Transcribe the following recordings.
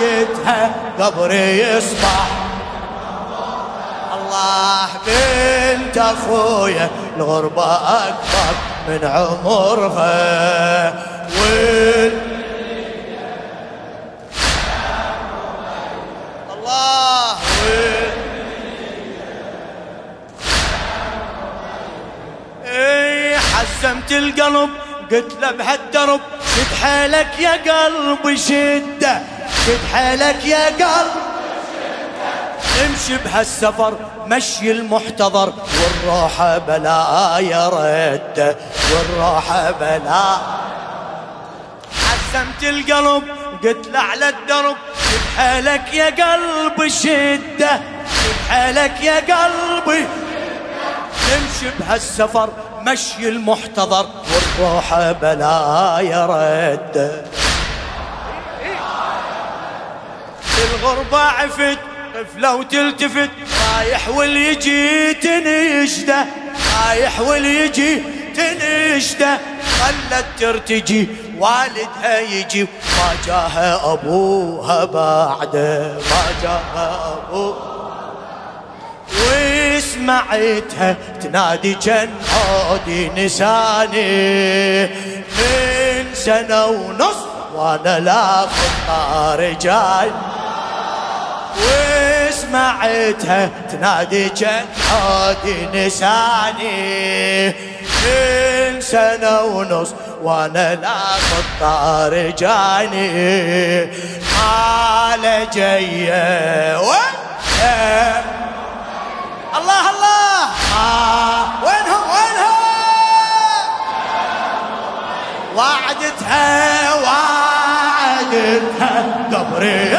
وعدتها قبري يصبح. الله بنت أخويا الغربة أكبر من عمرها. وال الله حزمت القلب قلت له بهالدرب شد حيلك يا قلبي شده. شد حيلك يا قلب. امشي بهالسفر مشي المحتضر. والروحة بلا يا رد والروحة بلا. حزمت القلب قلت على الدرب. شد حيلك يا قلبي شدة. شد حيلك يا قلبي نمشي بهالسفر مشي المحتضر. والروحة بلا يرد الغربة عفت طفلة وتلتفت رايح واليجي تنشده رايح واليجي تنشده. خلت ترتجي والدها يجي. ما جاها أبوها بعده ما جاها أبوها. وسمعتها تنادي كان عودي نساني. من سنة ونص وأنا لا النار جاي. وسمعتها تنادي عودي نساني. من سنة ونص وأنا لا الطار جاني. ما جيه الله الله. وينهم وينهم؟ وعدتها وعدتها قبري.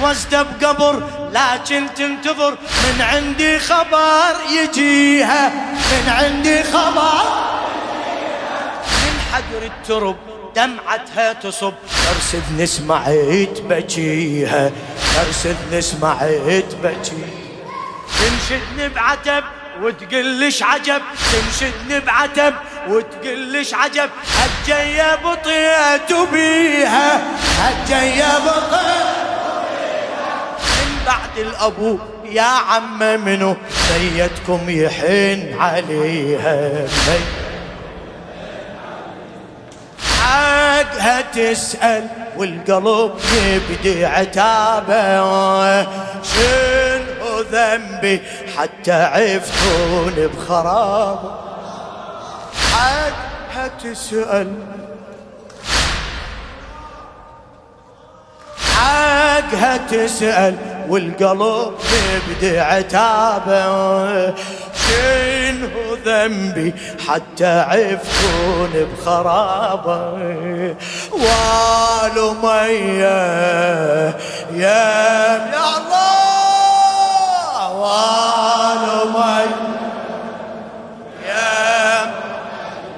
متوزدة بقبر لكن تنتظر من عندي خبر يجيها. من عندي خبر. من حجر الترب دمعتها تصب. ترسد سمعت بجيها. ترسد سمعت بجيها. تنشدني بعتب وتقلش عجب. تنشدني بعتب وتقلش عجب. هالجية بطيت بيها هالجية بطيت بعد الأبو يا عم منو؟ بيتكم يحن عليها حقها تسأل والقلب يبدي عتابة. شنو ذنبي؟ حتى عفتون بخرابة. حقها تسأل. حقها تسأل. والقلب يبدي عتابه شنو ذنبي حتى عفتون بخرابه والو مية. يا يا الله. والو مية.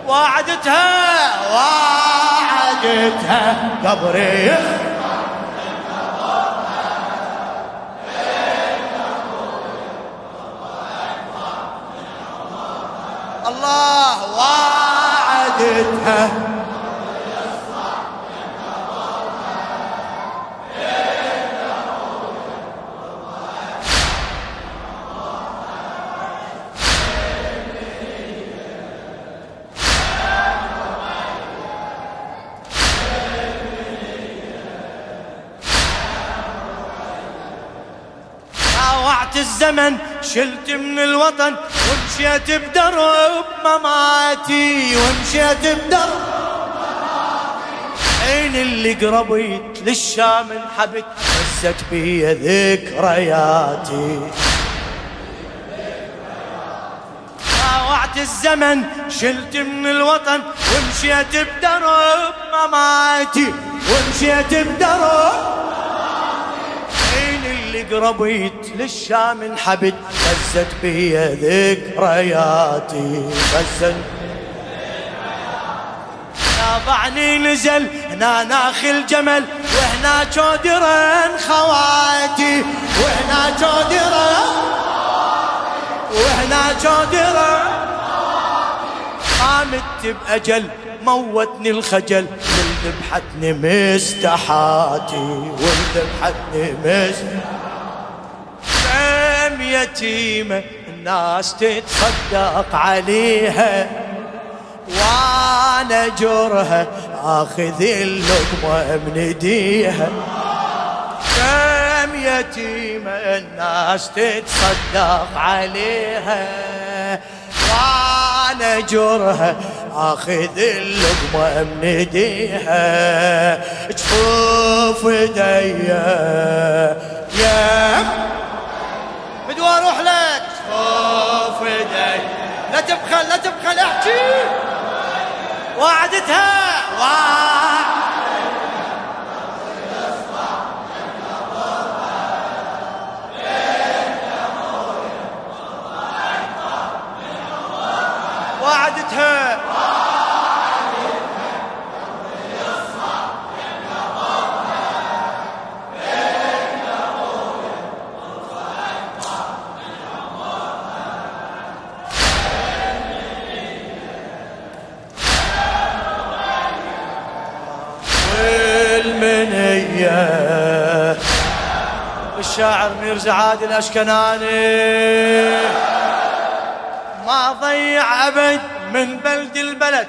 وعدتها وعدتها قبري الزمن شلت من الوطن ومشيت بدرب مماتي ومشيت بدرب عين اللي قربيت للشام انحبت هزت بي ذكرياتي. باوعت الزمن شلت من الوطن ومشيت بدرب مماتي. ومشيت بدرب قربيت للشام انحبت غزت بي ذكرياتي غزت طبعني نزل هنا ناخي الجمل وهنا جودرن خواتي. وهنا جودرن وهنا جودرن قامت بأجل موتني الخجل. والذبحتني مستحاتي والذبحتني مستحاتي يتيمة الناس تتصدق عليها. وأنا جرها آخذ اللقمة من إيديها. كم يتيمة الناس تتصدق عليها. وأنا جرها آخذ اللقمة من إيديها. جفوف ايديا يا بدو أروح لك جفوف ايديا لا تبخل لا تبخل احكي وعدتها وعد وعدتها والمنية الشاعر ميرزا عادل الاشكناني ما ضيع أبد من بلد البلد.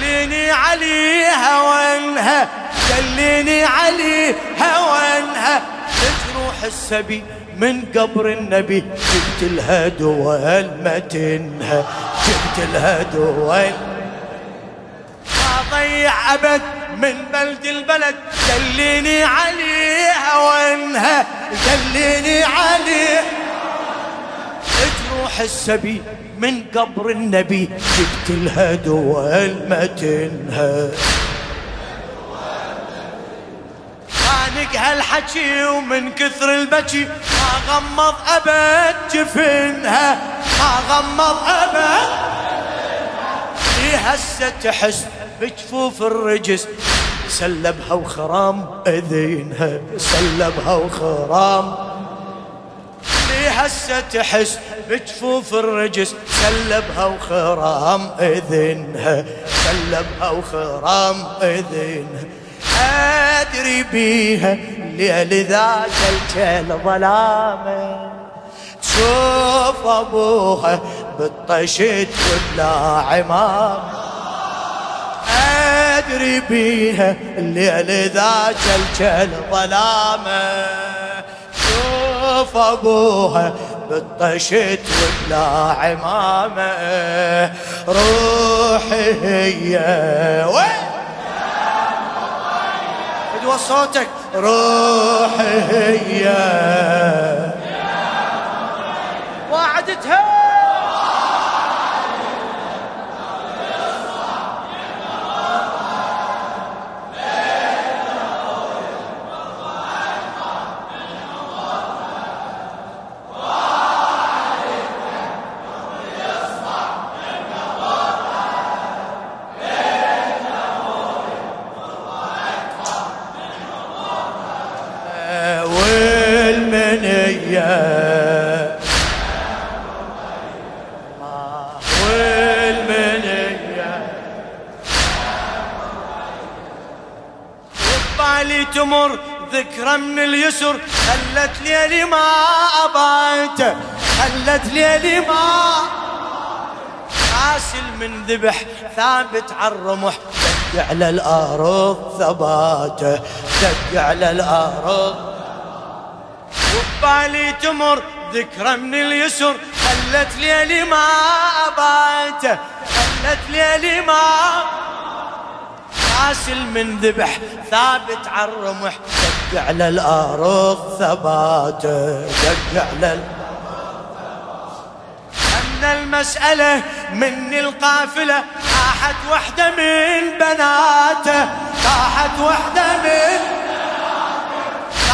دليني عليها وانها دليني عليها وانها تجروح السبي من قبر النبي. جبت لها دول متنها جبت لها دول. ما ضيع أبد من بلد البلد دليني عليها وانها دليني عليها. جروح السبي من قبر النبي جبت لها دول ما تنهى. خانق هالحكي ومن كثر البكي ما غمض أبد جفنها. ما غمض أبد. لي هسه تحس بجفوف الرجس سلبها وخرام أذينها سلبها وخرام. لي هسه تحس بجفوف الرجس؟ سلبها وخرام اذنها سلبها وخرام اذنها أدري بيها ليل ذاك الجل ظلامة. تشوف أبوها بالطشت وبلا عمام أدري بيها الليل ذاك الجل ظلامه. شوف أبوها بالطشت وبلا عمامه. روحي هي. وين؟ ادوى صوتك. روحي هي. وعدتها والمنية والمنية وبالي تمر ذكرى من اليسر. خلت ليلي ما أبات خلت ليلي ما حاسل من ذبح ثابت على الرمح. دق على الأرض ثباته دق على الأرض وبالي تمر ذكرى من اليسر. خلت ليلي ما أباته خلت ليلي ما حاسل من ذبح ثابت على الرمح. دق على الأرض ثباته دق على الأرض أن مسألة من القافلة طاحت وحدة من بناته طاحت وحدة من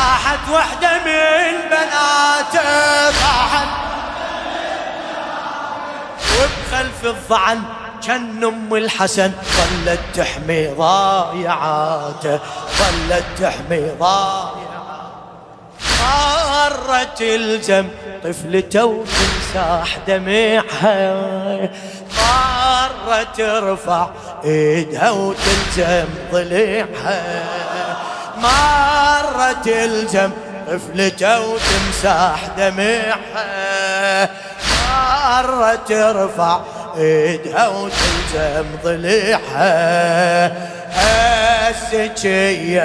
طاحت وحدة من بناته طاحت وبخلف الضعن كأن أم الحسن ظلت تحمي ضايعاته ظلت تحمي ضايعاته. مرت الجم طفلته وتمسح دمعها. مرت ترفع إيدها وتلزم ضلعها. مرت الجم طفلته وتمسح دمعها. مرت ترفع ايدها وتلزم ضلعها السجيه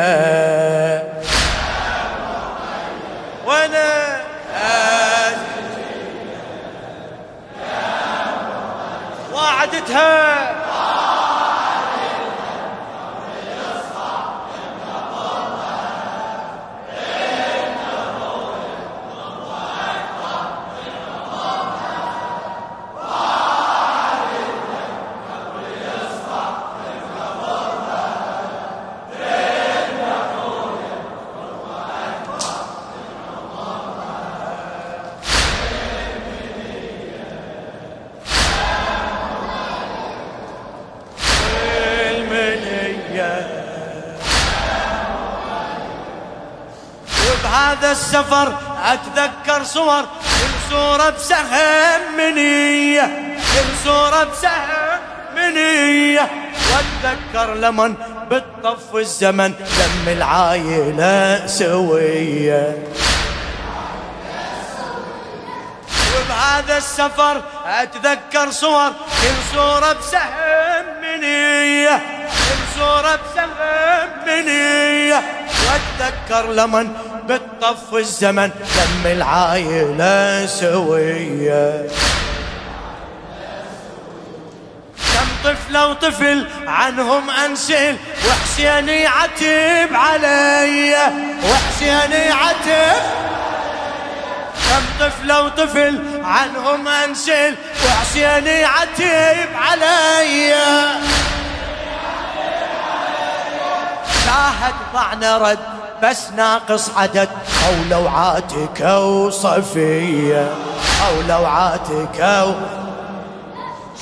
وأنا وعدتها هذا السفر أتذكر صور. كل صورة بسهم منية كل صورة بسهم منية. وأتذكر لمن بالطف الزمن لم العايلة سوية. وبهذا السفر أتذكر صور. كل صورة بسهم منية كل صورة بسهم منية. واتذكر لمن بالطف الزمن لم العايلة سوية. كم طفلة وطفل عنهم أنسل وحسين يعتب علي. وحسين يعتب كم طفلة وطفل عنهم أنسل وحسين يعتب علي. شاهد ضعنا رد بس ناقص عدد. أو لوعاتك وصفية أو لوعاتك و...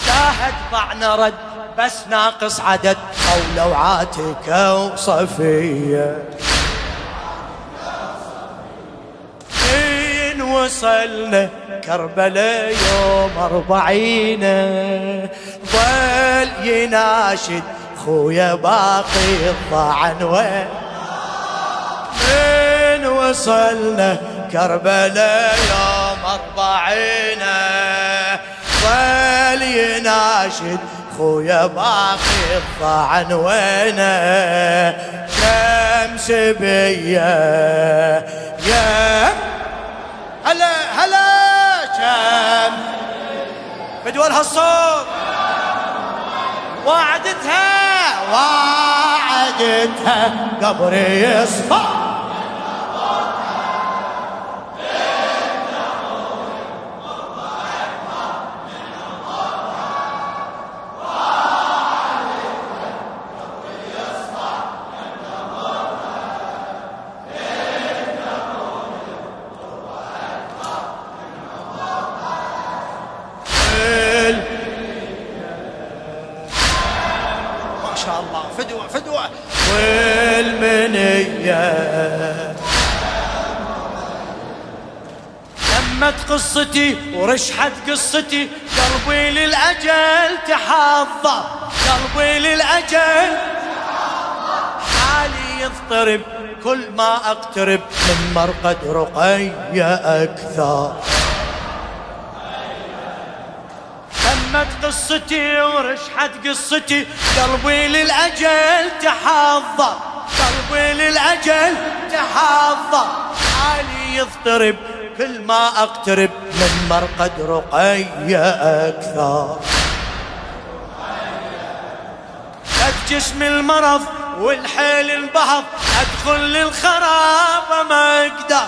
شاهد ضعنا رد بس ناقص عدد. أو لوعاتك وصفية إن وصلنا؟ كربلاء يوم أربعين. ظل يناشد خويا باقي الضعن. وين؟ من وصلنا كربلاء يوم أربعين ظل يناشد خويا باقي الطعن وينه شمس بيا. يا هلا هلا شم بدول هالصوت وعدتها وعدتها قبري يصفى قصتي ورشحت قصتي. قلبي للأجل تحضر. قلبي للأجل حالي يضطرب. كل ما أقترب من مرقد رقية أكثر. تمت قصتي ورشحت قصتي. قلبي للأجل تحضر. قلبي للأجل تحضر. حالي يضطرب. كل ما أقترب من مرقد رقية أكثر. قد جسم المرض والحيل انبهض أدخل للخرابة ما أقدر.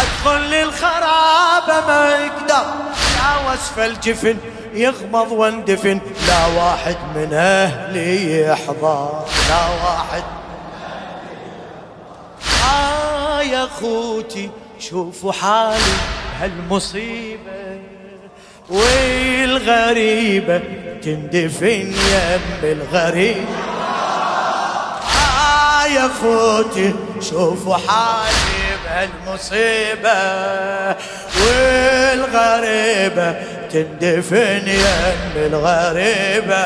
أدخل للخرابة ما أقدر. وصف الجفن يغمض واندفن. لا واحد من أهلي يحضر. لا واحد. آه يا خوتي شوفوا حالي هالمصيبة والغريبة تندفن يم الغريب. آه يا خوتي شوفوا حالي بهالمصيبة والغريبة تندفن يم الغريبة.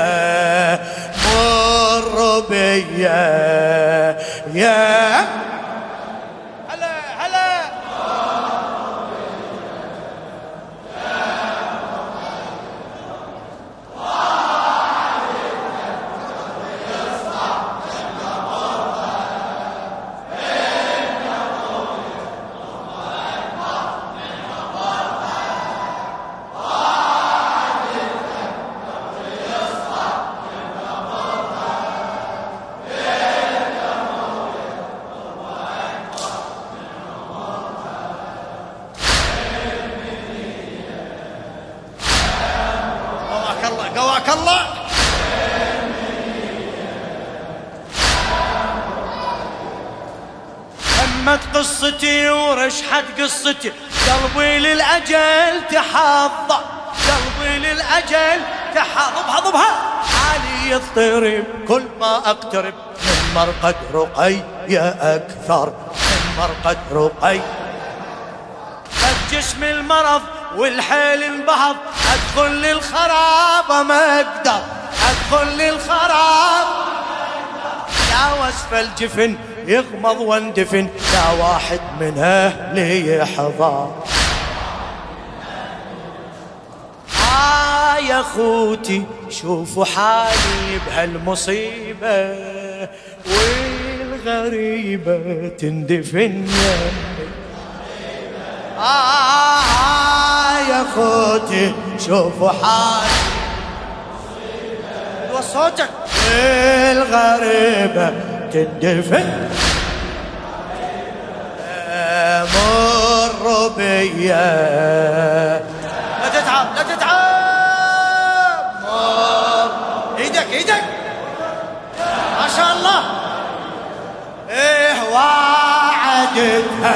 مر بيا يا ورشحت قصتي. قلبي للأجل تحض قلبي للأجل تحض ضبها ضبها حالي يضطرب. كل ما أقترب. من مرقد رقي يا أكثر. من مرقد رقي. جسم المرض والحيل انبهض. أدخل للخراب ما أقدر. أدخل للخراب. يا وصف الجفن يغمض واندفن. لا واحد من أهلي يحضر آه يا خوتي شوفوا حالي بهالمصيبة والغريبة تندفن آه, آه يا خوتي شوفوا حالي. وصوتك. الغريبة تندفن. مر بيا لا تتعب لا تتعب. مر إيدك إيدك. ما شاء الله. إيه وعدتها.